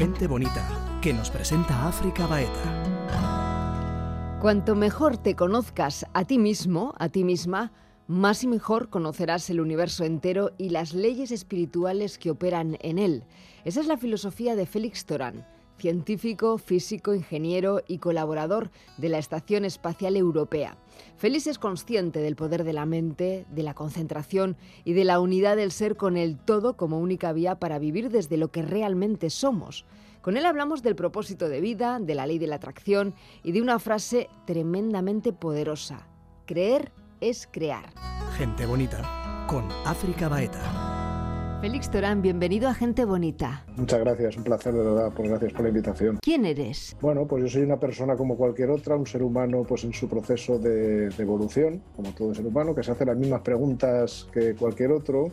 Gente bonita, que nos presenta África Baeta. Cuanto mejor te conozcas a ti mismo, a ti misma, más y mejor conocerás el universo entero y las leyes espirituales que operan en él. Esa es la filosofía de Félix Torán, científico, físico, ingeniero y colaborador de la Estación Espacial Europea. Félix es consciente del poder de la mente, de la concentración y de la unidad del ser con el todo como única vía para vivir desde lo que realmente somos. Con él hablamos del propósito de vida, de la ley de la atracción y de una frase tremendamente poderosa. Creer es crear. Gente bonita, con África Baeta. Félix Torán, bienvenido a Gente Bonita. Muchas gracias, un placer de verdad, pues gracias por la invitación. ¿Quién eres? Bueno, pues yo soy una persona como cualquier otra, un ser humano pues en su proceso de, de evolución, como todo ser humano, que se hace las mismas preguntas que cualquier otro,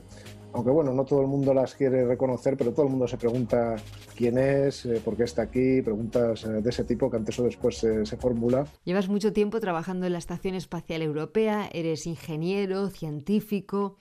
aunque bueno, no todo el mundo las quiere reconocer, pero todo el mundo se pregunta quién es, eh, por qué está aquí, preguntas eh, de ese tipo que antes o después se, se formula. Llevas mucho tiempo trabajando en la Estación Espacial Europea, eres ingeniero, científico.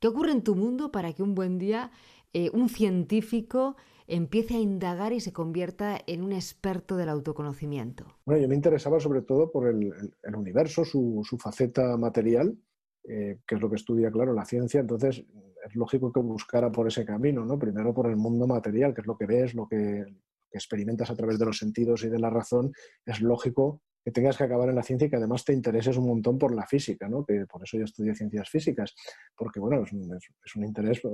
¿Qué ocurre en tu mundo para que un buen día eh, un científico empiece a indagar y se convierta en un experto del autoconocimiento? Bueno, yo me interesaba sobre todo por el, el, el universo, su, su, faceta material, eh, que es lo que estudia, claro, la ciencia. Entonces, es lógico que buscara por ese camino, ¿no? Primero por el mundo material, que es lo que ves, lo que, experimentas a través de los sentidos y de la razón. Es lógico que tengas que acabar en la ciencia y que además te intereses un montón por la física, ¿no? que por eso yo estudié ciencias físicas, porque bueno, es un, es un, interés eh,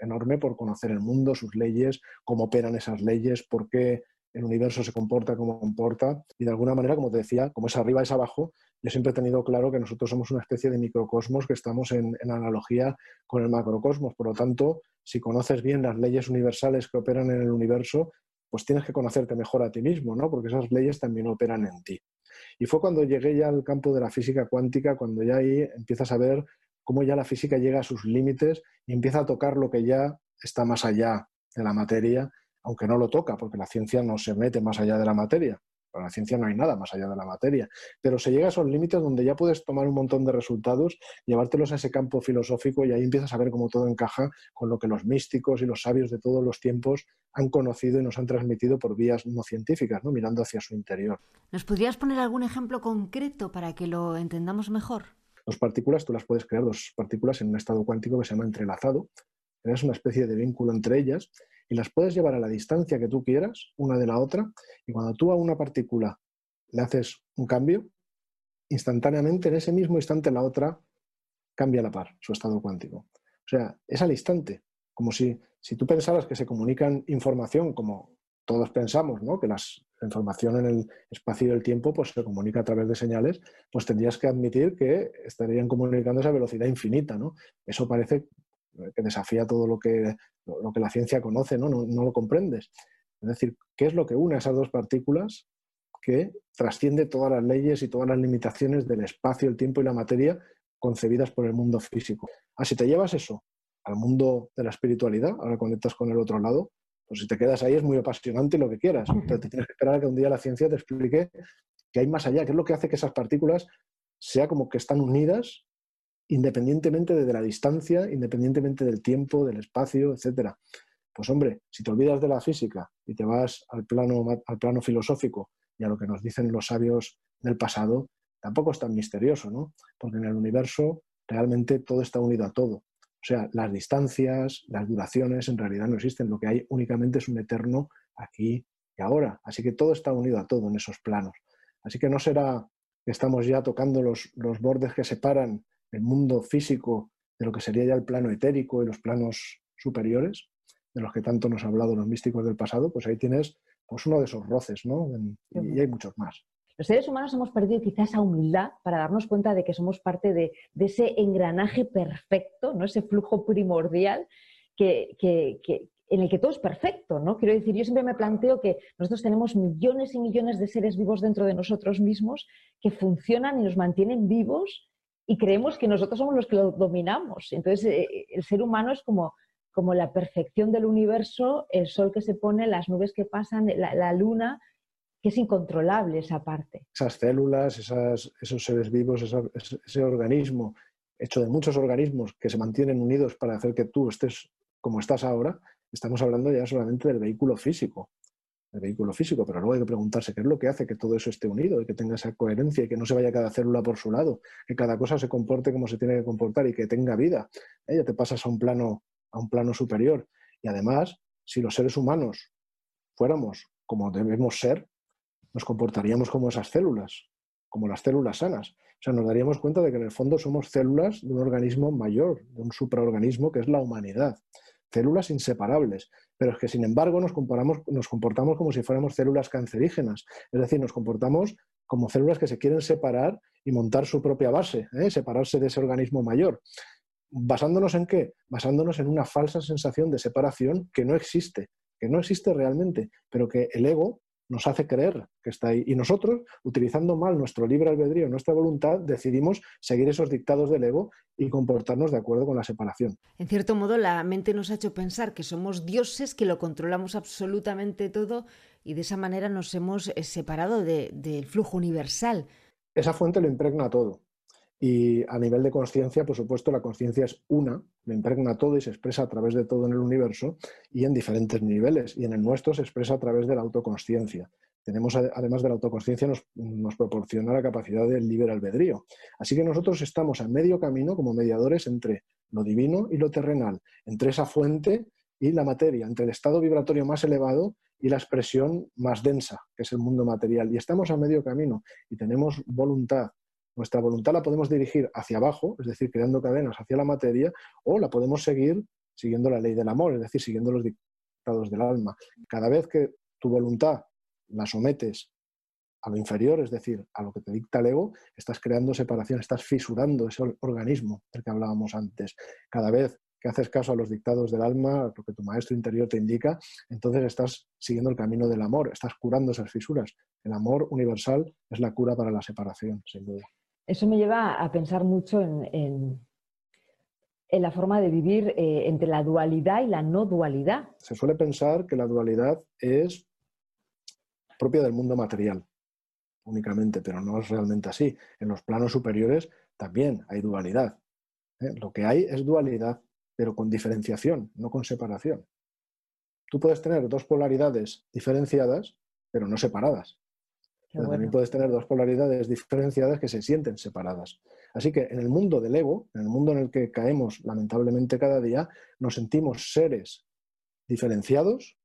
enorme por conocer el mundo, sus leyes, cómo operan esas leyes, por qué el universo se comporta como comporta y de alguna manera, como te decía, como es arriba es abajo, yo siempre he tenido claro que nosotros somos una especie de microcosmos que estamos en, analogía con el macrocosmos, por lo tanto, si conoces bien las leyes universales que operan en el universo, pues tienes que conocerte mejor a ti mismo, ¿no? Porque esas leyes también operan en ti. Y fue cuando llegué ya al campo de la física cuántica, cuando ya ahí empiezas a ver cómo ya la física llega a sus límites y empieza a tocar lo que ya está más allá de la materia, aunque no lo toca, porque la ciencia no se mete más allá de la materia. Para la ciencia no hay nada más allá de la materia, pero se llega a esos límites donde ya puedes tomar un montón de resultados, llevártelos a ese campo filosófico y ahí empiezas a ver cómo todo encaja con lo que los místicos y los sabios de todos los tiempos han conocido y nos han transmitido por vías no científicas, ¿no? mirando hacia su interior. ¿Nos podrías poner algún ejemplo concreto para que lo entendamos mejor? Dos partículas, tú las puedes crear, dos partículas en un estado cuántico que se llama entrelazado, es una especie de vínculo entre ellas y las puedes llevar a la distancia que tú quieras, una de la otra, y cuando tú a una partícula le haces un cambio, instantáneamente, en ese mismo instante, la otra cambia la par, su estado cuántico. O sea, es al instante, como si, si tú pensaras que se comunican información como todos pensamos, ¿no? que las, la información en el espacio y el tiempo pues, se comunica a través de señales, pues tendrías que admitir que estarían comunicándose a velocidad infinita. ¿no? Eso parece que desafía todo lo que, lo que la ciencia conoce, ¿no? ¿no? No, lo comprendes. Es decir, ¿qué es lo que une a esas dos partículas que trasciende todas las leyes y todas las limitaciones del espacio, el tiempo y la materia concebidas por el mundo físico? Ah, si te llevas eso al mundo de la espiritualidad, ahora conectas con el otro lado, pues si te quedas ahí es muy apasionante lo que quieras, pero te tienes que esperar a que un día la ciencia te explique que hay más allá, qué es lo que hace que esas partículas sea como que están unidas independientemente de la distancia, independientemente del tiempo, del espacio, etc. Pues hombre, si te olvidas de la física y te vas al plano, al plano filosófico y a lo que nos dicen los sabios del pasado, tampoco es tan misterioso, ¿no? Porque en el universo realmente todo está unido a todo. O sea, las distancias, las duraciones en realidad no existen. Lo que hay únicamente es un eterno aquí y ahora. Así que todo está unido a todo en esos planos. Así que no será que estamos ya tocando los, los bordes que separan el mundo físico de lo que sería ya el plano etérico y los planos superiores, de los que tanto nos han hablado los místicos del pasado, pues ahí tienes pues uno de esos roces, ¿no? Y, hay muchos más. Los seres humanos hemos perdido quizás esa humildad para darnos cuenta de que somos parte de, de ese engranaje perfecto, ¿no? ese flujo primordial que, que, que, en el que todo es perfecto, ¿no? Quiero decir, yo siempre me planteo que nosotros tenemos millones y millones de seres vivos dentro de nosotros mismos que funcionan y nos mantienen vivos y creemos que nosotros somos los que lo dominamos. Entonces, eh, el ser humano es como, como la perfección del universo, el sol que se pone, las nubes que pasan, la, luna, que es incontrolable esa parte. Esas células, esos seres vivos, ese organismo hecho de muchos organismos que se mantienen unidos para hacer que tú estés como estás ahora, estamos hablando ya solamente del vehículo físico. El vehículo físico, pero luego hay que preguntarse qué es lo que hace que todo eso esté unido y que tenga esa coherencia y que no se vaya cada célula por su lado, que cada cosa se comporte como se tiene que comportar y que tenga vida. ¿eh? Ya te pasas a un plano, a un plano superior. Y además, si los seres humanos fuéramos como debemos ser, nos comportaríamos como esas células, como las células sanas. O sea, nos daríamos cuenta de que en el fondo somos células de un organismo mayor, de un supraorganismo que es la humanidad células inseparables, pero es que sin embargo nos, comportamos como si fuéramos células cancerígenas, es decir, nos comportamos como células que se quieren separar y montar su propia base, ¿eh? separarse de ese organismo mayor. ¿Basándonos en qué? Basándonos en una falsa sensación de separación que no existe, que no existe realmente, pero que el ego nos hace creer que está ahí. Y nosotros, utilizando mal nuestro libre albedrío, nuestra voluntad, decidimos seguir esos dictados del ego y comportarnos de acuerdo con la separación. En cierto modo, la mente nos ha hecho pensar que somos dioses, que lo controlamos absolutamente todo y de esa manera nos hemos eh, separado del flujo universal. Esa fuente lo impregna todo. Y a nivel de conciencia, por supuesto, la conciencia es una, lo impregna todo y se expresa a través de todo en el universo y en diferentes niveles. Y en el nuestro se expresa a través de la autoconsciencia. Tenemos, además de la autoconsciencia, nos, nos proporciona la capacidad del libre albedrío. Así que nosotros estamos a medio camino como mediadores entre lo divino y lo terrenal, entre esa fuente y la materia, entre el estado vibratorio más elevado y la expresión más densa, que es el mundo material. Y estamos a medio camino y tenemos voluntad, nuestra voluntad la podemos dirigir hacia abajo, es decir, creando cadenas hacia la materia, o la podemos seguir siguiendo la ley del amor, es decir, siguiendo los dictados del alma. Cada vez que tu voluntad la sometes a lo inferior, es decir, a lo que te dicta el ego, estás creando separación, estás fisurando ese organismo del que hablábamos antes. Cada vez que haces caso a los dictados del alma, lo que tu maestro interior te indica, entonces estás siguiendo el camino del amor, estás curando esas fisuras. El amor universal es la cura para la separación, sin duda. Eso me lleva a pensar mucho en, la forma de vivir eh, entre la dualidad y la no dualidad. Se suele pensar que la dualidad es propia del mundo material únicamente, pero no es realmente así. En los planos superiores también hay dualidad. ¿eh? Lo que hay es dualidad, pero con diferenciación, no con separación. Tú puedes tener dos polaridades diferenciadas, pero no separadas. También puedes tener dos polaridades diferenciadas que se sienten separadas. Así que en el mundo del ego, en el mundo en el que caemos lamentablemente cada día, nos sentimos seres diferenciados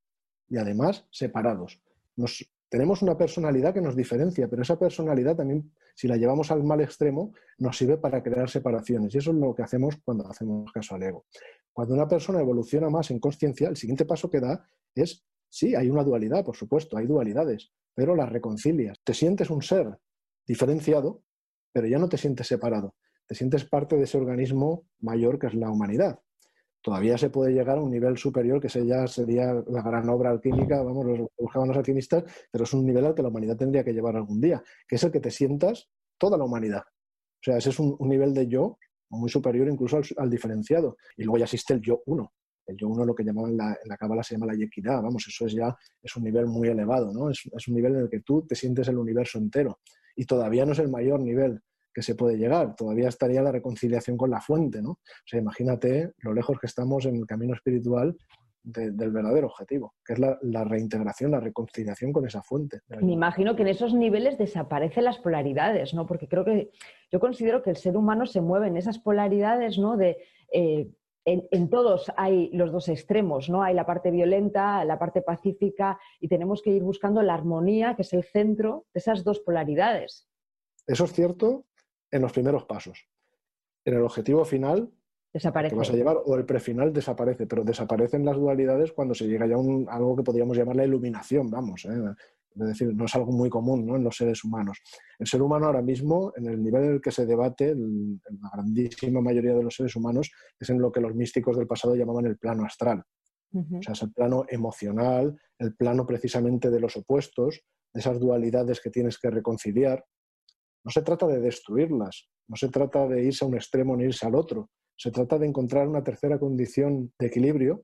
y además separados. Nos, tenemos una personalidad que nos diferencia, pero esa personalidad también, si la llevamos al mal extremo, nos sirve para crear separaciones. Y eso es lo que hacemos cuando hacemos caso al ego. Cuando una persona evoluciona más en conciencia, el siguiente paso que da es, sí, hay una dualidad, por supuesto, hay dualidades, pero las reconcilias. Te sientes un ser diferenciado, pero ya no te sientes separado. Te sientes parte de ese organismo mayor que es la humanidad. Todavía se puede llegar a un nivel superior, que ya sería la gran obra alquímica, vamos, los buscaban los alquimistas, pero es un nivel al que la humanidad tendría que llevar algún día, que es el que te sientas toda la humanidad. O sea, ese es un, nivel de yo muy superior incluso al, diferenciado. Y luego ya existe el yo uno, el yo uno lo que llamaban en la, en la cábala se llama la yequidad, vamos, eso es ya es un nivel muy elevado, ¿no? Es, es, un nivel en el que tú te sientes el universo entero y todavía no es el mayor nivel que se puede llegar, todavía estaría la reconciliación con la fuente, ¿no? O sea, imagínate lo lejos que estamos en el camino espiritual del verdadero objetivo, que es la, la, reintegración, la reconciliación con esa fuente. Me imagino que en esos niveles desaparecen las polaridades, ¿no? Porque creo que yo considero que el ser humano se mueve en esas polaridades, ¿no? De eh, en, todos hay los dos extremos, ¿no? Hay la parte violenta, la parte pacífica, y tenemos que ir buscando la armonía, que es el centro de esas dos polaridades. Eso es cierto en los primeros pasos. En el objetivo final, desaparece. Que vas a llevar, o el prefinal desaparece, pero desaparecen las dualidades cuando se llega ya a algo que podríamos llamar la iluminación, vamos. ¿eh? Es decir, no es algo muy común ¿no? en los seres humanos. El ser humano ahora mismo, en el nivel en el que se debate, la grandísima mayoría de los seres humanos, es en lo que los místicos del pasado llamaban el plano astral. O sea, es el plano emocional, el plano precisamente de los opuestos, de esas dualidades que tienes que reconciliar. No se trata de destruirlas, no se trata de irse a un extremo ni irse al otro, se trata de encontrar una tercera condición de equilibrio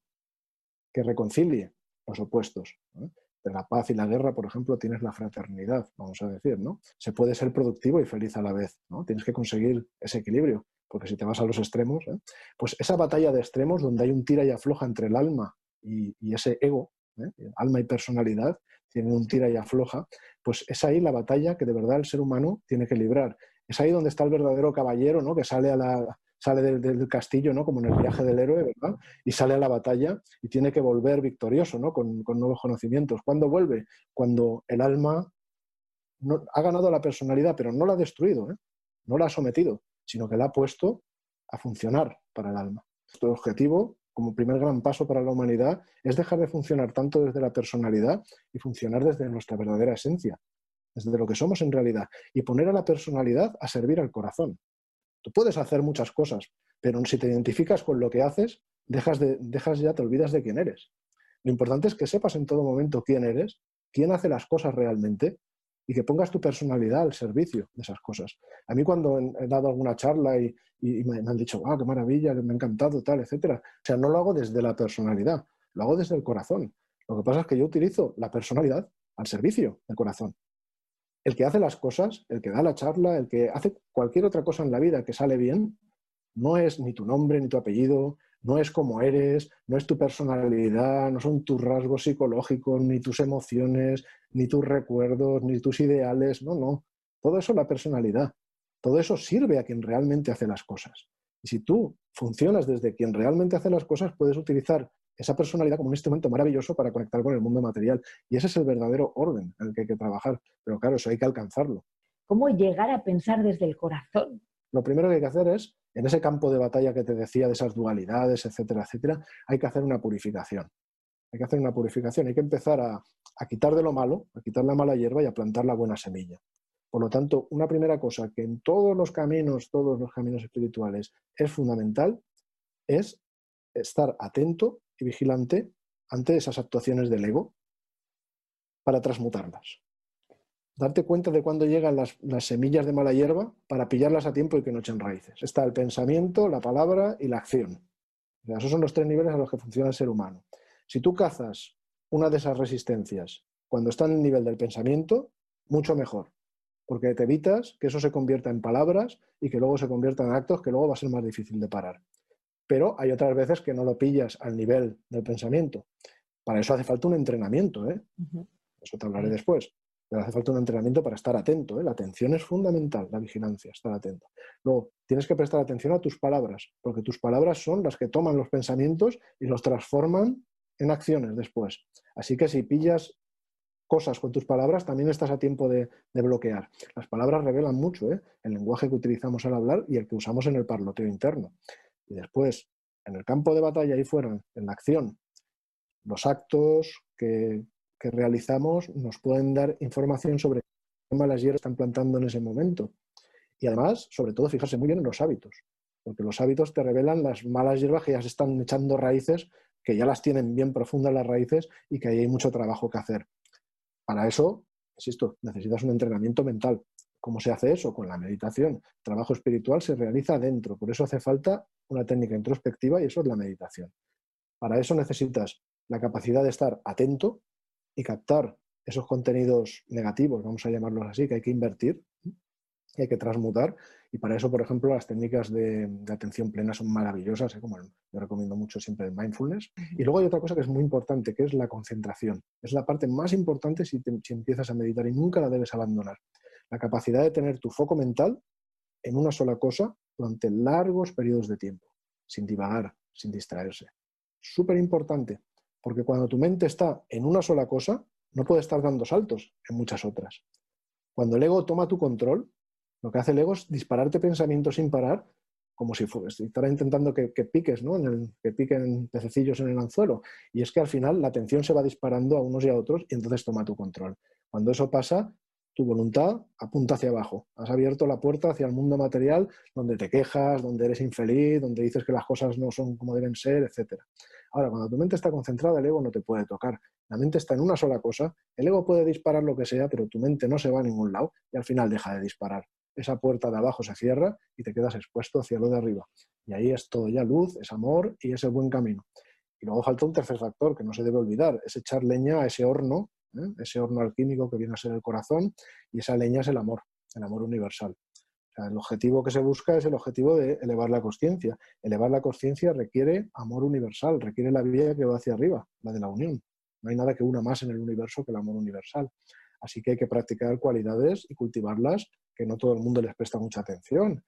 que reconcilie los opuestos de la paz y la guerra, por ejemplo, tienes la fraternidad, vamos a decir, ¿no? Se puede ser productivo y feliz a la vez, ¿no? Tienes que conseguir ese equilibrio, porque si te vas a los extremos, ¿eh? pues esa batalla de extremos donde hay un tira y afloja entre el alma y, ese ego, ¿eh? alma y personalidad, tienen un tira y afloja, pues es ahí la batalla que de verdad el ser humano tiene que librar. Es ahí donde está el verdadero caballero, ¿no? Que sale a la, sale del, castillo, ¿no? Como en el viaje del héroe, ¿verdad? Y sale a la batalla y tiene que volver victorioso, ¿no? Con, nuevos conocimientos. ¿Cuándo vuelve? Cuando el alma no, ha ganado la personalidad, pero no la ha destruido, ¿eh? no la ha sometido, sino que la ha puesto a funcionar para el alma. Nuestro objetivo como primer gran paso para la humanidad es dejar de funcionar tanto desde la personalidad y funcionar desde nuestra verdadera esencia, desde lo que somos en realidad, y poner a la personalidad a servir al corazón. Tú puedes hacer muchas cosas, pero si te identificas con lo que haces, dejas, de, dejas ya, te olvidas de quién eres. Lo importante es que sepas en todo momento quién eres, quién hace las cosas realmente y que pongas tu personalidad al servicio de esas cosas. A mí cuando he dado alguna charla y, me, han dicho, wow, qué maravilla, me ha encantado, tal, etcétera. O sea, no lo hago desde la personalidad, lo hago desde el corazón. Lo que pasa es que yo utilizo la personalidad al servicio del corazón. El que hace las cosas, el que da la charla, el que hace cualquier otra cosa en la vida que sale bien, no es ni tu nombre, ni tu apellido, no es como eres, no es tu personalidad, no son tus rasgos psicológicos, ni tus emociones, ni tus recuerdos, ni tus ideales, no, no. Todo eso es la personalidad. Todo eso sirve a quien realmente hace las cosas. Y si tú funcionas desde quien realmente hace las cosas, puedes utilizar esa personalidad como un instrumento maravilloso para conectar con el mundo material. Y ese es el verdadero orden en el que hay que trabajar. Pero claro, eso hay que alcanzarlo. ¿Cómo llegar a pensar desde el corazón? Lo primero que hay que hacer es en ese campo de batalla que te decía de esas dualidades, etcétera, etcétera, hay que hacer una purificación. Hay que hacer una purificación, hay que empezar a, quitar de lo malo, a quitar la mala hierba y a plantar la buena semilla. Por lo tanto, una primera cosa que en todos los caminos, todos los caminos espirituales es fundamental, es estar atento vigilante ante esas actuaciones del ego para transmutarlas darte cuenta de cuándo llegan las, semillas de mala hierba para pillarlas a tiempo y que no echen raíces. Está el pensamiento, la palabra y la acción. esos son los tres niveles a los que funciona el ser humano. Si tú cazas una de esas resistencias cuando está en el nivel del pensamiento, mucho mejor, porque te evitas que eso se convierta en palabras y que luego se convierta en actos que luego va a ser más difícil de parar. Pero hay otras veces que no lo pillas al nivel del pensamiento. Para eso hace falta un entrenamiento, ¿eh? Eso te hablaré después. Pero hace falta un entrenamiento para estar atento. ¿eh? La atención es fundamental, la vigilancia, estar atento. Luego, tienes que prestar atención a tus palabras, porque tus palabras son las que toman los pensamientos y los transforman en acciones después. Así que si pillas cosas con tus palabras, también estás a tiempo de, bloquear. Las palabras revelan mucho, ¿eh? el lenguaje que utilizamos al hablar y el que usamos en el parloteo interno. Y después, en el campo de batalla, ahí fuera, en la acción, los actos que, que realizamos nos pueden dar información sobre qué malas hierbas están plantando en ese momento. Y además, sobre todo, fijarse muy bien en los hábitos, porque los hábitos te revelan las malas hierbas que ya se están echando raíces, que ya las tienen bien profundas las raíces y que ahí hay mucho trabajo que hacer. Para eso, insisto, necesitas un entrenamiento mental. ¿Cómo se hace eso? Con la meditación. El trabajo espiritual se realiza dentro, por eso hace falta una técnica introspectiva y eso es la meditación. Para eso necesitas la capacidad de estar atento, y captar esos contenidos negativos, vamos a llamarlos así, que hay que invertir, y hay que transmutar. Y para eso, por ejemplo, las técnicas de, atención plena son maravillosas, ¿eh? como yo recomiendo mucho siempre el mindfulness. Y luego hay otra cosa que es muy importante, que es la concentración. Es la parte más importante si, si empiezas a meditar y nunca la debes abandonar. La capacidad de tener tu foco mental en una sola cosa durante largos periodos de tiempo, sin divagar, sin distraerse. Súper importante, porque cuando tu mente está en una sola cosa, no puede estar dando saltos en muchas otras. Cuando el ego toma tu control, lo que hace el ego es dispararte pensamientos sin parar, como si estará intentando que, piques, ¿no? En el, que piquen pececillos en el anzuelo. Y es que al final la atención se va disparando a unos y a otros y entonces toma tu control. Cuando eso pasa, tu voluntad apunta hacia abajo. Has abierto la puerta hacia el mundo material donde te quejas, donde eres infeliz, donde dices que las cosas no son como deben ser, etc. Ahora, cuando tu mente está concentrada, el ego no te puede tocar. La mente está en una sola cosa, el ego puede disparar lo que sea, pero tu mente no se va a ningún lado y al final deja de disparar. Esa puerta de abajo se cierra y te quedas expuesto hacia lo de arriba. Y ahí es todo ya luz, es amor y es el buen camino. Y luego falta un tercer factor que no se debe olvidar, es echar leña a ese horno ¿eh? ese horno alquímico que viene a ser el corazón, y esa leña es el amor, el amor universal. el objetivo que se busca es el objetivo de elevar la conciencia. Elevar la conciencia requiere amor universal, requiere la vía que va hacia arriba, la de la unión. No hay nada que una más en el universo que el amor universal. Así que hay que practicar cualidades y cultivarlas que no todo el mundo les presta mucha atención.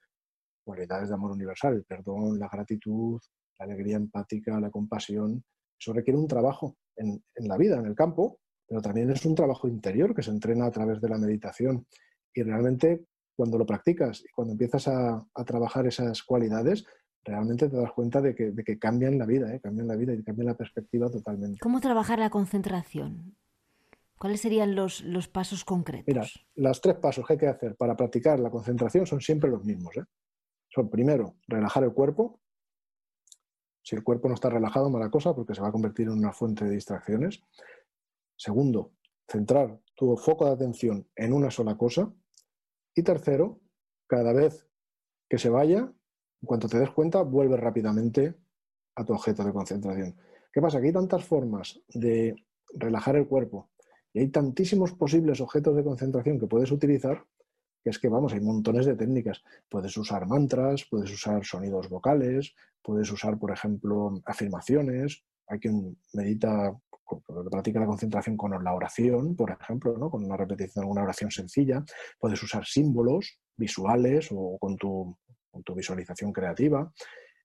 Cualidades de amor universal, el perdón, la gratitud, la alegría empática, la compasión. Eso requiere un trabajo en, la vida, en el campo, pero también es un trabajo interior que se entrena a través de la meditación. Y realmente cuando lo practicas y cuando empiezas a, trabajar esas cualidades, realmente te das cuenta de que, cambian la vida, ¿eh? cambian la vida y cambian la perspectiva totalmente. ¿Cómo trabajar la concentración? ¿Cuáles serían los, los, pasos concretos? Mira, los tres pasos que hay que hacer para practicar la concentración son siempre los mismos. ¿eh? Son primero, relajar el cuerpo. Si el cuerpo no está relajado, mala cosa, porque se va a convertir en una fuente de distracciones. Segundo, centrar tu foco de atención en una sola cosa. Y tercero, cada vez que se vaya, en cuanto te des cuenta, vuelve rápidamente a tu objeto de concentración. ¿Qué pasa? Que hay tantas formas de relajar el cuerpo y hay tantísimos posibles objetos de concentración que puedes utilizar que es que, vamos, hay montones de técnicas. Puedes usar mantras, puedes usar sonidos vocales, puedes usar, por ejemplo, afirmaciones. Hay quien medita, practica la concentración con la oración, por ejemplo, ¿no? con una repetición de alguna oración sencilla. Puedes usar símbolos visuales o con tu, con tu visualización creativa,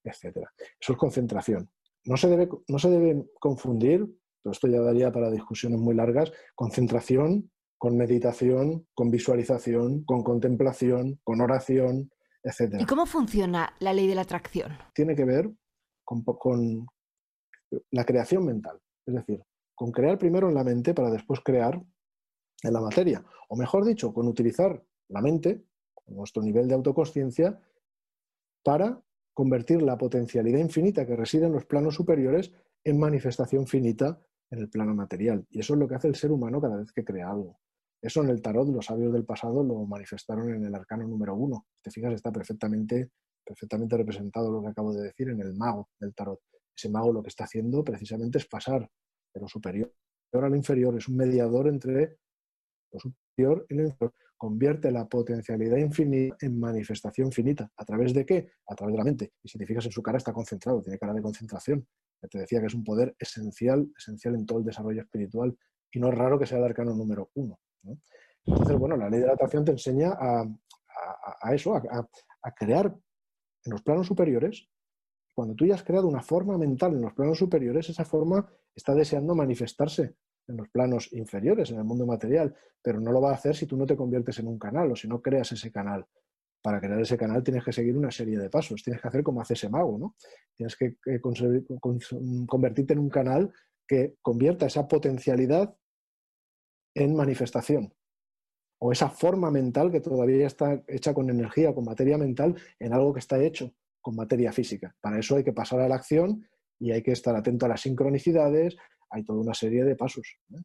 etc. Eso es concentración. No se, debe, no se debe confundir pero esto ya daría para discusiones muy largas, concentración con meditación, con visualización, con contemplación, con oración, etc. ¿Y cómo funciona la ley de la atracción? Tiene que ver con, con la creación mental, es decir, con crear primero en la mente para después crear en la materia, o mejor dicho, con utilizar la mente, nuestro nivel de autoconsciencia, para convertir la potencialidad infinita que reside en los planos superiores en manifestación finita en el plano material. Y eso es lo que hace el ser humano cada vez que crea algo. Eso en el tarot los sabios del pasado lo manifestaron en el arcano número uno. Te fijas, está perfectamente, perfectamente representado lo que acabo de decir en el mago del tarot. Ese mago lo que está haciendo precisamente es pasar de lo superior a lo inferior. Es un mediador entre lo superior y lo inferior. Convierte la potencialidad infinita en manifestación finita. ¿A través de qué? A través de la mente. Y si te fijas en su cara está concentrado, tiene cara de concentración te decía que es un poder esencial, esencial en todo el desarrollo espiritual y no es raro que sea el arcano número uno. Entonces, bueno, la ley de la atracción te enseña a, eso, a, crear en los planos superiores. Cuando tú ya has creado una forma mental en los planos superiores, esa forma está deseando manifestarse en los planos inferiores, en el mundo material, pero no lo va a hacer si tú no te conviertes en un canal o si no creas ese canal para crear ese canal tienes que seguir una serie de pasos. Tienes que hacer como hace ese mago, ¿no? Tienes que convertirte en un canal que convierta esa potencialidad en manifestación. O esa forma mental que todavía está hecha con energía, con materia mental, en algo que está hecho con materia física. Para eso hay que pasar a la acción y hay que estar atento a las sincronicidades. Hay toda una serie de pasos. ¿eh?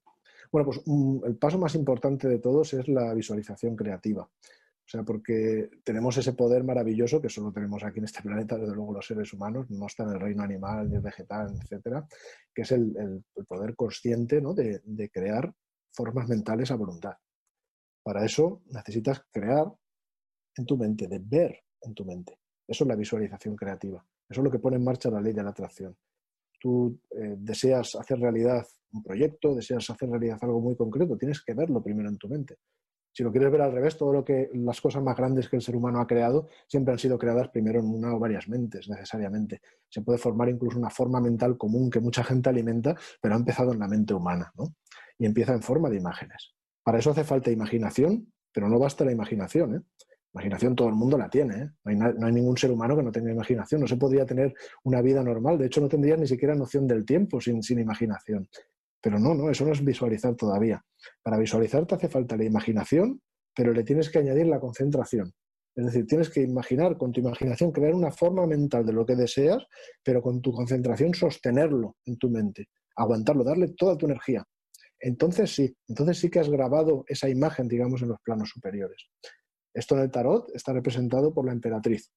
Bueno, pues mm, el paso más importante de todos es la visualización creativa. O sea, porque tenemos ese poder maravilloso que solo tenemos aquí en este planeta, desde luego los seres humanos, no está en el reino animal, ni vegetal, etcétera, que es el, poder consciente ¿no? de, de crear formas mentales a voluntad. Para eso necesitas crear en tu mente, de ver en tu mente. Eso es la visualización creativa. Eso es lo que pone en marcha la ley de la atracción. Tú eh, deseas hacer realidad un proyecto, deseas hacer realidad algo muy concreto, tienes que verlo primero en tu mente. Si lo quieres ver al revés, todo lo que las cosas más grandes que el ser humano ha creado siempre han sido creadas primero en una o varias mentes, necesariamente. Se puede formar incluso una forma mental común que mucha gente alimenta, pero ha empezado en la mente humana, ¿no? Y empieza en forma de imágenes. Para eso hace falta imaginación, pero no basta la imaginación, ¿eh? Imaginación todo el mundo la tiene, ¿eh? no, hay ningún ser humano que no tenga imaginación, no se podría tener una vida normal, de hecho no tendrías ni siquiera noción del tiempo sin, sin imaginación. Pero no, no, eso no es visualizar todavía. Para visualizar te hace falta la imaginación, pero le tienes que añadir la concentración. Es decir, tienes que imaginar con tu imaginación, crear una forma mental de lo que deseas, pero con tu concentración sostenerlo en tu mente, aguantarlo, darle toda tu energía. Entonces sí, entonces sí que has grabado esa imagen, digamos, en los planos superiores. Esto en el tarot está representado por la emperatriz.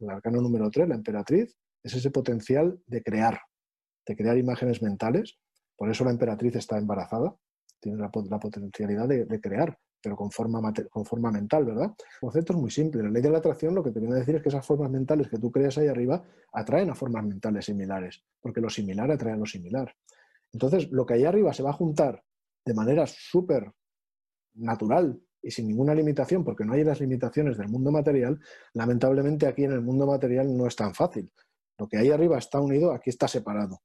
El arcano número 3, la emperatriz, es ese potencial de crear, de crear imágenes mentales por eso la emperatriz está embarazada, tiene la, potencialidad de, crear, pero con forma, con forma mental, ¿verdad? El concepto es muy simple. La ley de la atracción lo que te viene a decir es que esas formas mentales que tú creas ahí arriba atraen a formas mentales similares, porque lo similar atrae a lo similar. Entonces, lo que hay arriba se va a juntar de manera súper natural y sin ninguna limitación, porque no hay las limitaciones del mundo material, lamentablemente aquí en el mundo material no es tan fácil. Lo que hay arriba está unido, aquí está separado.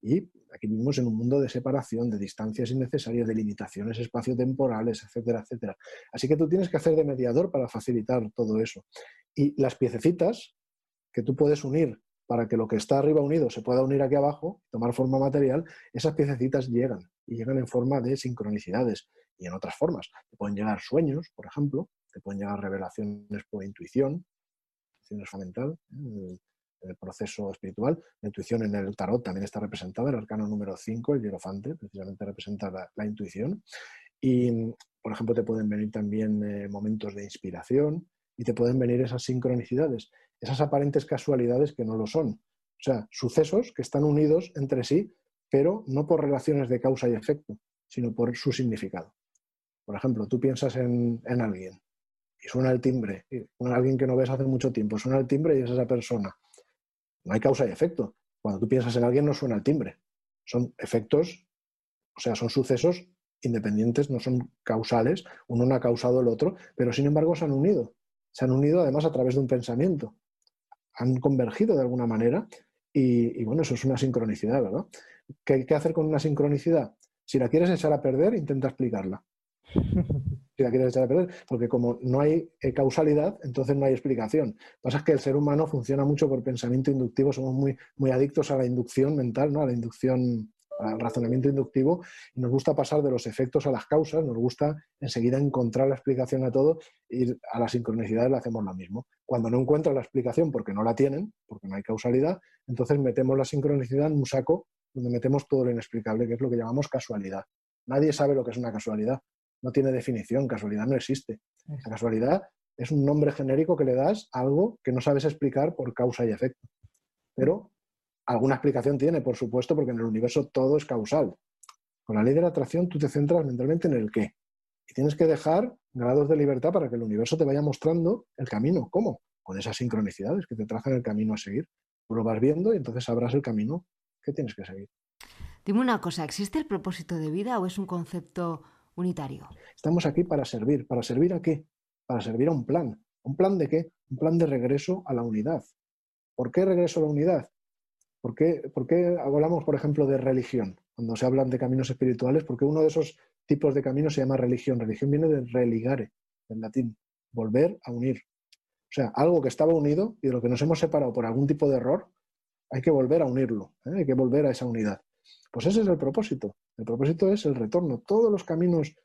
Y aquí vivimos en un mundo de separación, de distancias innecesarias, de limitaciones espaciotemporales, etcétera, etcétera. Así que tú tienes que hacer de mediador para facilitar todo eso. Y las piececitas que tú puedes unir para que lo que está arriba unido se pueda unir aquí abajo, tomar forma material, esas piececitas llegan y llegan en forma de sincronicidades y en otras formas. Te pueden llegar sueños, por ejemplo, te pueden llegar revelaciones por intuición, intuición es fundamental en el proceso espiritual. La intuición en el tarot también está representada, el arcano número 5, el hierofante, precisamente representa la, intuición. Y, por ejemplo, te pueden venir también eh, momentos de inspiración y te pueden venir esas sincronicidades esas aparentes casualidades que no lo son. O sea, sucesos que están unidos entre sí, pero no por relaciones de causa y efecto, sino por su significado. Por ejemplo, tú piensas en, alguien y suena el timbre, y alguien que no ves hace mucho tiempo, suena el timbre y es esa persona. No hay causa y efecto. Cuando tú piensas en alguien no suena el timbre. Son efectos, o sea, son sucesos independientes, no son causales, uno no ha causado el otro, pero sin embargo se han unido. Se han unido además a través de un pensamiento han convergido de alguna manera y, bueno, eso es una sincronicidad, ¿verdad? ¿Qué, ¿Qué, hacer con una sincronicidad? Si la quieres echar a perder, intenta explicarla. Si la quieres echar a perder, porque como no hay eh, causalidad, entonces no hay explicación. Pasa es que el ser humano funciona mucho por pensamiento inductivo, somos muy, muy adictos a la inducción mental, ¿no? A la inducción al razonamiento inductivo y nos gusta pasar de los efectos a las causas, nos gusta enseguida encontrar la explicación a todo y a la sincronicidad le hacemos lo mismo. Cuando no encuentran la explicación porque no la tienen, porque no hay causalidad, entonces metemos la sincronicidad en un saco donde metemos todo lo inexplicable, que es lo que llamamos casualidad. Nadie sabe lo que es una casualidad, no tiene definición, casualidad no existe. La casualidad es un nombre genérico que le das a algo que no sabes explicar por causa y efecto. Pero Alguna explicación tiene, por supuesto, porque en el universo todo es causal. Con la ley de la atracción tú te centras mentalmente en el qué. Y tienes que dejar grados de libertad para que el universo te vaya mostrando el camino. ¿Cómo? Con esas sincronicidades que te trazan el camino a seguir. Tú lo vas viendo y entonces sabrás el camino que tienes que seguir. Dime una cosa, ¿existe el propósito de vida o es un concepto unitario? Estamos aquí para servir. ¿Para servir a qué? Para servir a un plan. ¿Un plan de qué? Un plan de regreso a la unidad. ¿Por qué regreso a la unidad? ¿Por qué, hablamos, por ejemplo, de religión? Cuando se hablan de caminos espirituales, porque uno de esos tipos de caminos se llama religión. Religión viene de religare, del latín, volver a unir. O sea, algo que estaba unido y de lo que nos hemos separado por algún tipo de error, hay que volver a unirlo, ¿eh? hay que volver a esa unidad. Pues ese es el propósito. El propósito es el retorno. Todos los caminos,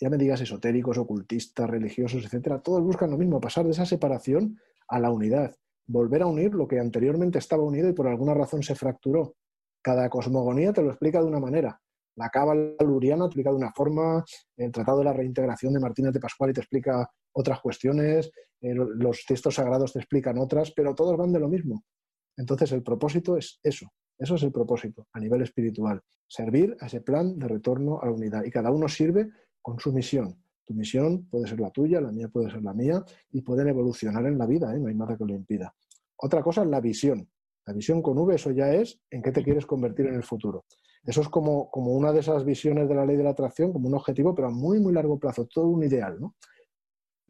ya me digas esotéricos, ocultistas, religiosos, etcétera, todos buscan lo mismo, pasar de esa separación a la unidad volver a unir lo que anteriormente estaba unido y por alguna razón se fracturó. Cada cosmogonía te lo explica de una manera. La cábala luriana te explica de una forma, el Tratado de la Reintegración de Martínez de Pascual te explica otras cuestiones, los textos sagrados te explican otras, pero todos van de lo mismo. Entonces el propósito es eso, eso es el propósito a nivel espiritual, servir a ese plan de retorno a la unidad y cada uno sirve con su misión. Tu misión puede ser la tuya, la mía puede ser la mía y pueden evolucionar en la vida, ¿eh? no hay nada que lo impida. Otra cosa es la visión. La visión con V, eso ya es en qué te quieres convertir en el futuro. Eso es como, como una de esas visiones de la ley de la atracción, como un objetivo, pero a muy, muy largo plazo, todo un ideal. ¿no?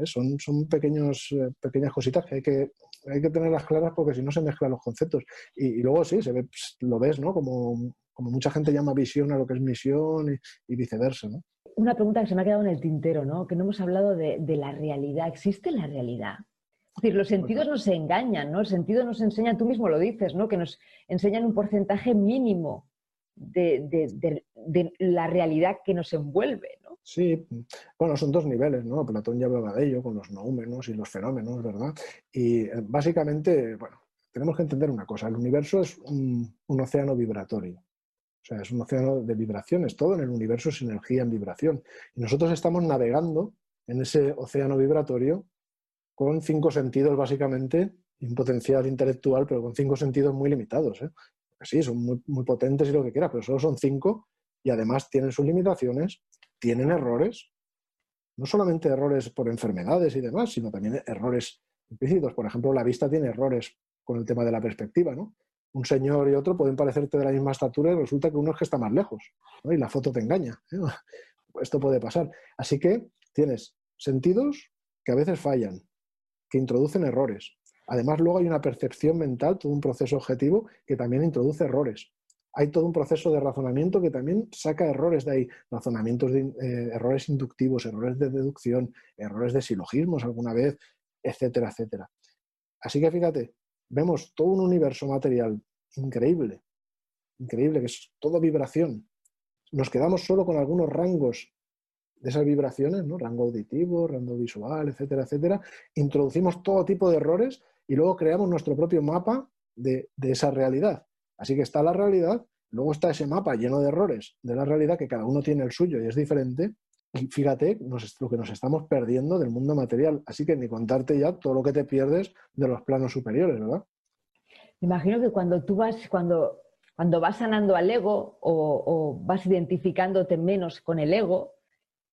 Son, son eh, pequeñas cositas que hay, que hay que tenerlas claras porque si no se mezclan los conceptos. Y, luego sí, se ve, lo ves, ¿no? Como, como mucha gente llama visión a lo que es misión y, viceversa. ¿no? una pregunta que se me ha quedado en el tintero, ¿no? Que no hemos hablado de, la realidad. ¿Existe la realidad? Es decir, los sentidos nos engañan, ¿no? El sentido nos enseña, tú mismo lo dices, ¿no? Que nos enseñan un porcentaje mínimo de, la realidad que nos envuelve, ¿no? Sí, bueno, son dos niveles, ¿no? Platón ya hablaba de ello, con los noúmenos y los fenómenos, ¿verdad? Y eh, básicamente, bueno, tenemos que entender una cosa, el universo es un océano vibratorio. O sea, es un océano de vibraciones, todo en el universo es energía en vibración. Y nosotros estamos navegando en ese océano vibratorio con cinco sentidos básicamente, y un potencial intelectual, pero con cinco sentidos muy limitados. ¿eh? Sí, son muy, muy potentes y lo que quieras, pero solo son cinco y además tienen sus limitaciones, tienen errores, no solamente errores por enfermedades y demás, sino también errores implícitos. Por ejemplo, la vista tiene errores con el tema de la perspectiva, ¿no? un señor y otro pueden parecerte de la misma estatura y resulta que uno es que está más lejos y la foto te engaña. ¿eh? Esto puede pasar. Así que tienes sentidos que a veces fallan, que introducen errores. Además, luego hay una percepción mental, todo un proceso objetivo que también introduce errores. Hay todo un proceso de razonamiento que también saca errores de ahí, razonamientos de eh, errores inductivos, errores de deducción, errores de silogismos alguna vez, etcétera, etcétera. Así que fíjate, vemos todo un universo material increíble, increíble, que es todo vibración. Nos quedamos solo con algunos rangos de esas vibraciones, ¿no? rango auditivo, rango visual, etcétera, etcétera. Introducimos todo tipo de errores y luego creamos nuestro propio mapa de, esa realidad. Así que está la realidad, luego está ese mapa lleno de errores de la realidad, que cada uno tiene el suyo y es diferente, y fíjate lo que nos estamos perdiendo del mundo material. Así que ni contarte ya todo lo que te pierdes de los planos superiores, ¿verdad? imagino que cuando tú vas, cuando, cuando vas sanando al ego o, vas identificándote menos con el ego,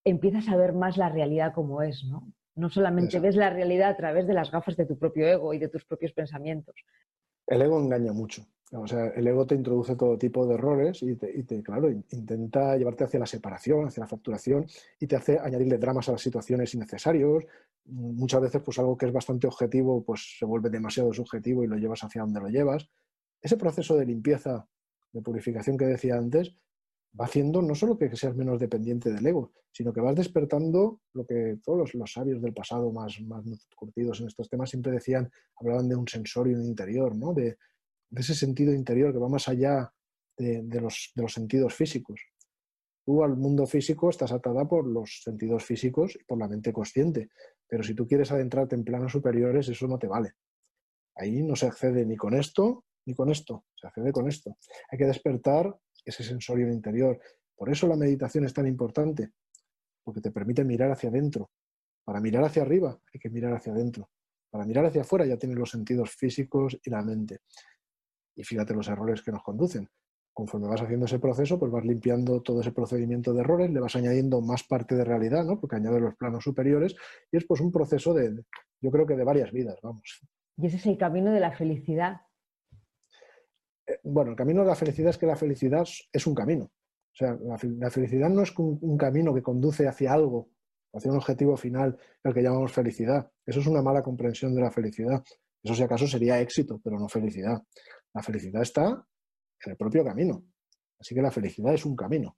empiezas a ver más la realidad como es, ¿no? No solamente ves la realidad a través de las gafas de tu propio ego y de tus propios pensamientos. El ego engaña mucho. O sea, el ego te introduce todo tipo de errores y te, claro, intenta llevarte hacia la separación, hacia la facturación y te hace añadirle dramas a las situaciones innecesarios. Muchas veces, pues algo que es bastante objetivo, pues se vuelve demasiado subjetivo y lo llevas hacia donde lo llevas. Ese proceso de limpieza, de purificación que decía antes, va haciendo no solo que seas menos dependiente del ego, sino que vas despertando lo que todos los, sabios del pasado más, más curtidos en estos temas siempre decían, hablaban de un sensorio interior, ¿no? De, de ese sentido interior que va más allá de, los, sentidos físicos. Tú al mundo físico estás atada por los sentidos físicos y por la mente consciente, pero si tú quieres adentrarte en planos superiores, eso no te vale. Ahí no se accede ni con esto ni con esto, se accede con esto. Hay que despertar ese sensorio interior. Por eso la meditación es tan importante, porque te permite mirar hacia adentro. Para mirar hacia arriba hay que mirar hacia adentro. Para mirar hacia afuera ya tienes los sentidos físicos y la mente. Y fíjate los errores que nos conducen. Conforme vas haciendo ese proceso, pues vas limpiando todo ese procedimiento de errores, le vas añadiendo más parte de realidad, ¿no? Porque añade los planos superiores y es pues un proceso de, yo creo que de varias vidas, vamos. Y ese es el camino de la felicidad. Bueno, el camino de la felicidad es que la felicidad es un camino. O sea, la, felicidad no es un, un, camino que conduce hacia algo, hacia un objetivo final, el que llamamos felicidad. Eso es una mala comprensión de la felicidad. Eso si acaso sería éxito, pero no felicidad. La felicidad está en el propio camino. Así que la felicidad es un camino.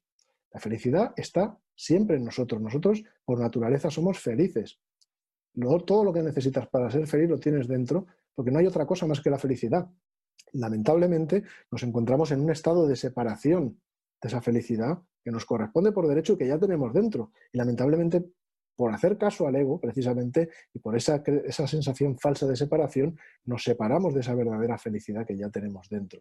La felicidad está siempre en nosotros. Nosotros, por naturaleza, somos felices. todo lo que necesitas para ser feliz lo tienes dentro, porque no hay otra cosa más que la felicidad. Lamentablemente, nos encontramos en un estado de separación de esa felicidad que nos corresponde por derecho y que ya tenemos dentro. Y lamentablemente, por hacer caso al ego, precisamente, y por esa, esa sensación falsa de separación, nos separamos de esa verdadera felicidad que ya tenemos dentro.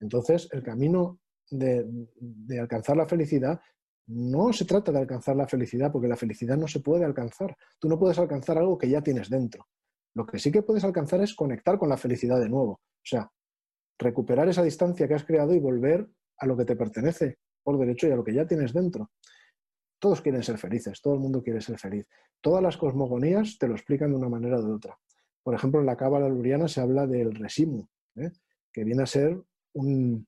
Entonces, el camino de, de, alcanzar la felicidad no se trata de alcanzar la felicidad, porque la felicidad no se puede alcanzar. Tú no puedes alcanzar algo que ya tienes dentro. Lo que sí que puedes alcanzar es conectar con la felicidad de nuevo. O sea, recuperar esa distancia que has creado y volver a lo que te pertenece por derecho y a lo que ya tienes dentro. Todos quieren ser felices, todo el mundo quiere ser feliz. Todas las cosmogonías te lo explican de una manera o de otra. Por ejemplo, en la cábala luriana se habla del resimu, ¿eh? que viene a ser un,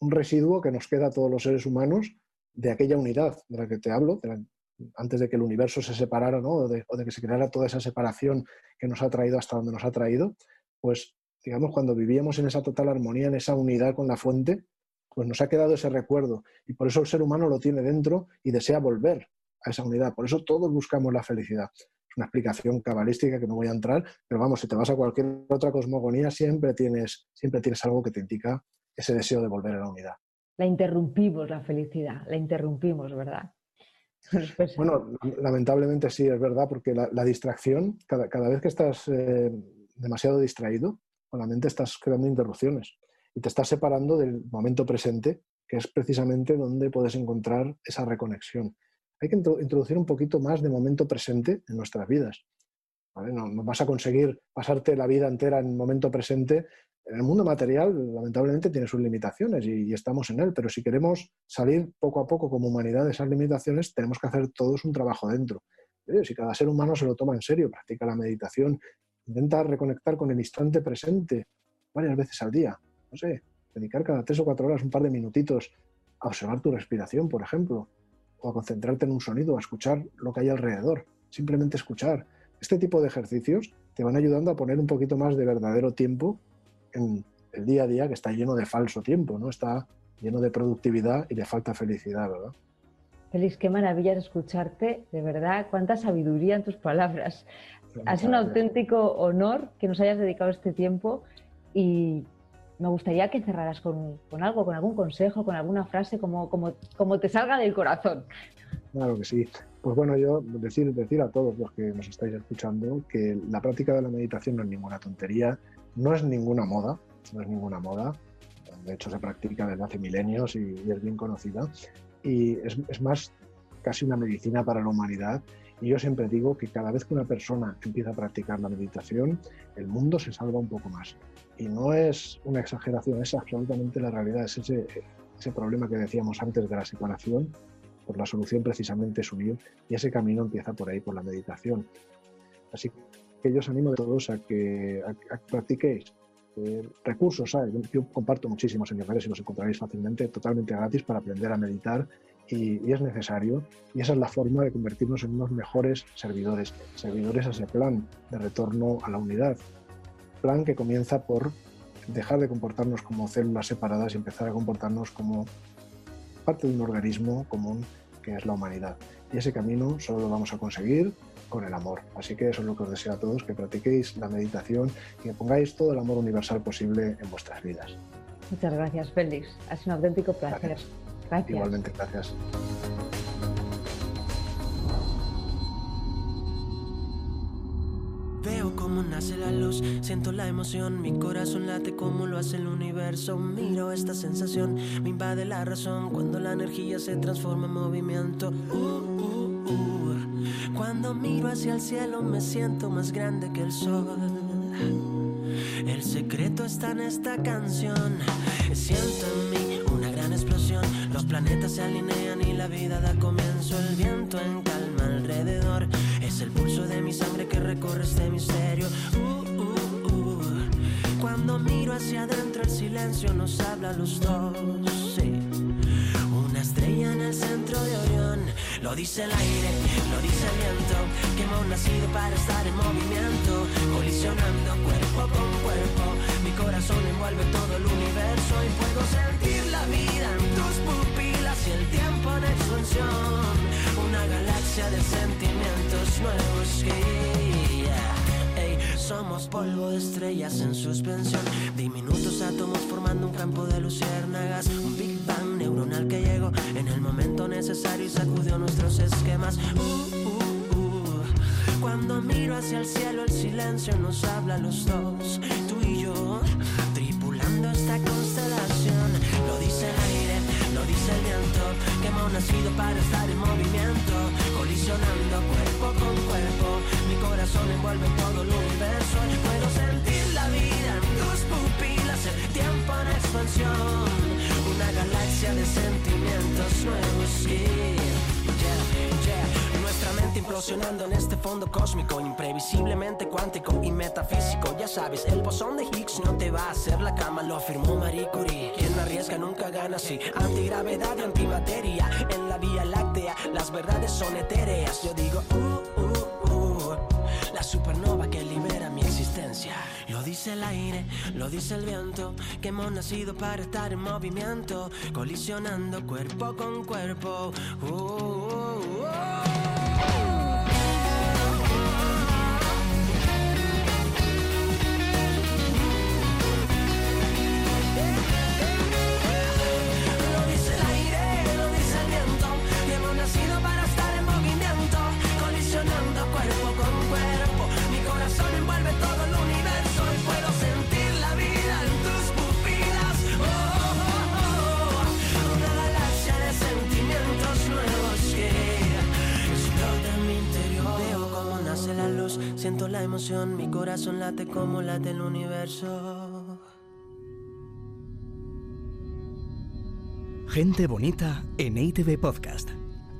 residuo que nos queda a todos los seres humanos de aquella unidad de la que te hablo, antes de que el universo se separara ¿no? o, de, o, de, que se creara toda esa separación que nos ha traído hasta donde nos ha traído, pues digamos, cuando vivíamos en esa total armonía, en esa unidad con la fuente, pues nos ha quedado ese recuerdo y por eso el ser humano lo tiene dentro y desea volver a esa unidad. Por eso todos buscamos la felicidad. Es una explicación cabalística que no voy a entrar, pero vamos, si te vas a cualquier otra cosmogonía, siempre tienes, siempre tienes algo que te indica ese deseo de volver a la unidad. La interrumpimos, la felicidad, la interrumpimos, ¿verdad? Bueno, lamentablemente sí, es verdad, porque la, distracción, cada, vez que estás eh, demasiado distraído, con la mente estás creando interrupciones y te estás separando del momento presente, que es precisamente donde puedes encontrar esa reconexión. Hay que introducir un poquito más de momento presente en nuestras vidas. No, vas a conseguir pasarte la vida entera en momento presente. En el mundo material, lamentablemente, tiene sus limitaciones y, estamos en él, pero si queremos salir poco a poco como humanidad de esas limitaciones, tenemos que hacer todos un trabajo dentro. Si cada ser humano se lo toma en serio, practica la meditación, intenta reconectar con el instante presente varias veces al día, no sé, dedicar cada tres o cuatro horas un par de minutitos a observar tu respiración, por ejemplo, o a concentrarte en un sonido, a escuchar lo que hay alrededor, simplemente escuchar. Este tipo de ejercicios te van ayudando a poner un poquito más de verdadero tiempo en el día a día que está lleno de falso tiempo, ¿no? Está lleno de productividad y de falta felicidad, ¿verdad? Félix, qué maravilla escucharte, de verdad, cuánta sabiduría en tus palabras. Ha sido un auténtico honor que nos hayas dedicado este tiempo y me gustaría que cerraras con, algo, con algún consejo, con alguna frase, como, como, como, te salga del corazón. Claro que sí. Pues bueno, yo decir, decir a todos los que nos estáis escuchando que la práctica de la meditación no es ninguna tontería, no es ninguna moda, no es ninguna moda. De hecho, se practica desde hace milenios y, es bien conocida. Y es, es más casi una medicina para la humanidad y yo siempre digo que cada vez que una persona empieza a practicar la meditación, el mundo se salva un poco más. Y no es una exageración, es absolutamente la realidad, es ese, ese problema que decíamos antes de la separación, pues la solución precisamente es unir y ese camino empieza por ahí, por la meditación. Así que yo os animo a todos a que practiquéis. Eh, recursos, Yo, comparto muchísimos en mis redes y los encontraréis fácilmente, totalmente gratis para aprender a meditar y, es necesario. Y esa es la forma de convertirnos en unos mejores servidores, servidores a ese plan de retorno a la unidad. Plan que comienza por dejar de comportarnos como células separadas y empezar a comportarnos como parte de un organismo común que es la humanidad. Y ese camino solo lo vamos a conseguir con el amor. Así que eso es lo que os deseo a todos, que practiquéis la meditación y que pongáis todo el amor universal posible en vuestras vidas. Muchas gracias, Félix. Ha sido un auténtico placer. Igualmente, gracias. Veo cómo nace la luz, siento la emoción, mi corazón late como lo hace el universo. Miro esta sensación, me invade la razón cuando la energía se transforma en movimiento. Uh, uh, uh. Cuando miro hacia el cielo me siento más grande que el sol. El secreto está en esta canción. Siento en mí una gran explosión. Los planetas se alinean y la vida da comienzo. El viento en calma alrededor. Es el pulso de mi sangre que recorre este misterio. Uh, uh, uh. Cuando miro hacia adentro, el silencio nos habla a los dos. Una estrella en el centro de Orión. Lo dice el aire, lo dice el viento. Que hemos nacido para estar en movimiento. Colisionando cuerpo con cuerpo. Mi corazón envuelve todo el universo y puedo sentir y el tiempo en expansión. Una galaxia de sentimientos nuevos que somos polvo de estrellas en suspensión, diminutos átomos formando un campo de luciérnagas, un Big Bang neuronal que llegó en el momento necesario y sacudió nuestros esquemas. Uh, uh, uh. Cuando miro hacia el cielo, el silencio nos habla a los dos, nacido para estar en movimiento, colisionando cuerpo con cuerpo. Mi corazón envuelve todo el implosionando en este fondo cósmico, imprevisiblemente cuántico y metafísico. Ya sabes, el bosón de Higgs no te va a hacer la cama, lo afirmó Marie Curie. Quien arriesga nunca gana, sí. Antigravedad y antimateria en la Vía Láctea, las verdades son etéreas. Yo digo, uh, uh, uh, la supernova que libera mi existencia. Lo dice el aire, lo dice el viento, que hemos nacido para estar en movimiento, colisionando cuerpo con cuerpo. Uh, uh, uh. Siento la emoción, mi corazón late como late el universo. Gente bonita en ITV Podcast.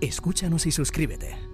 Escúchanos y suscríbete.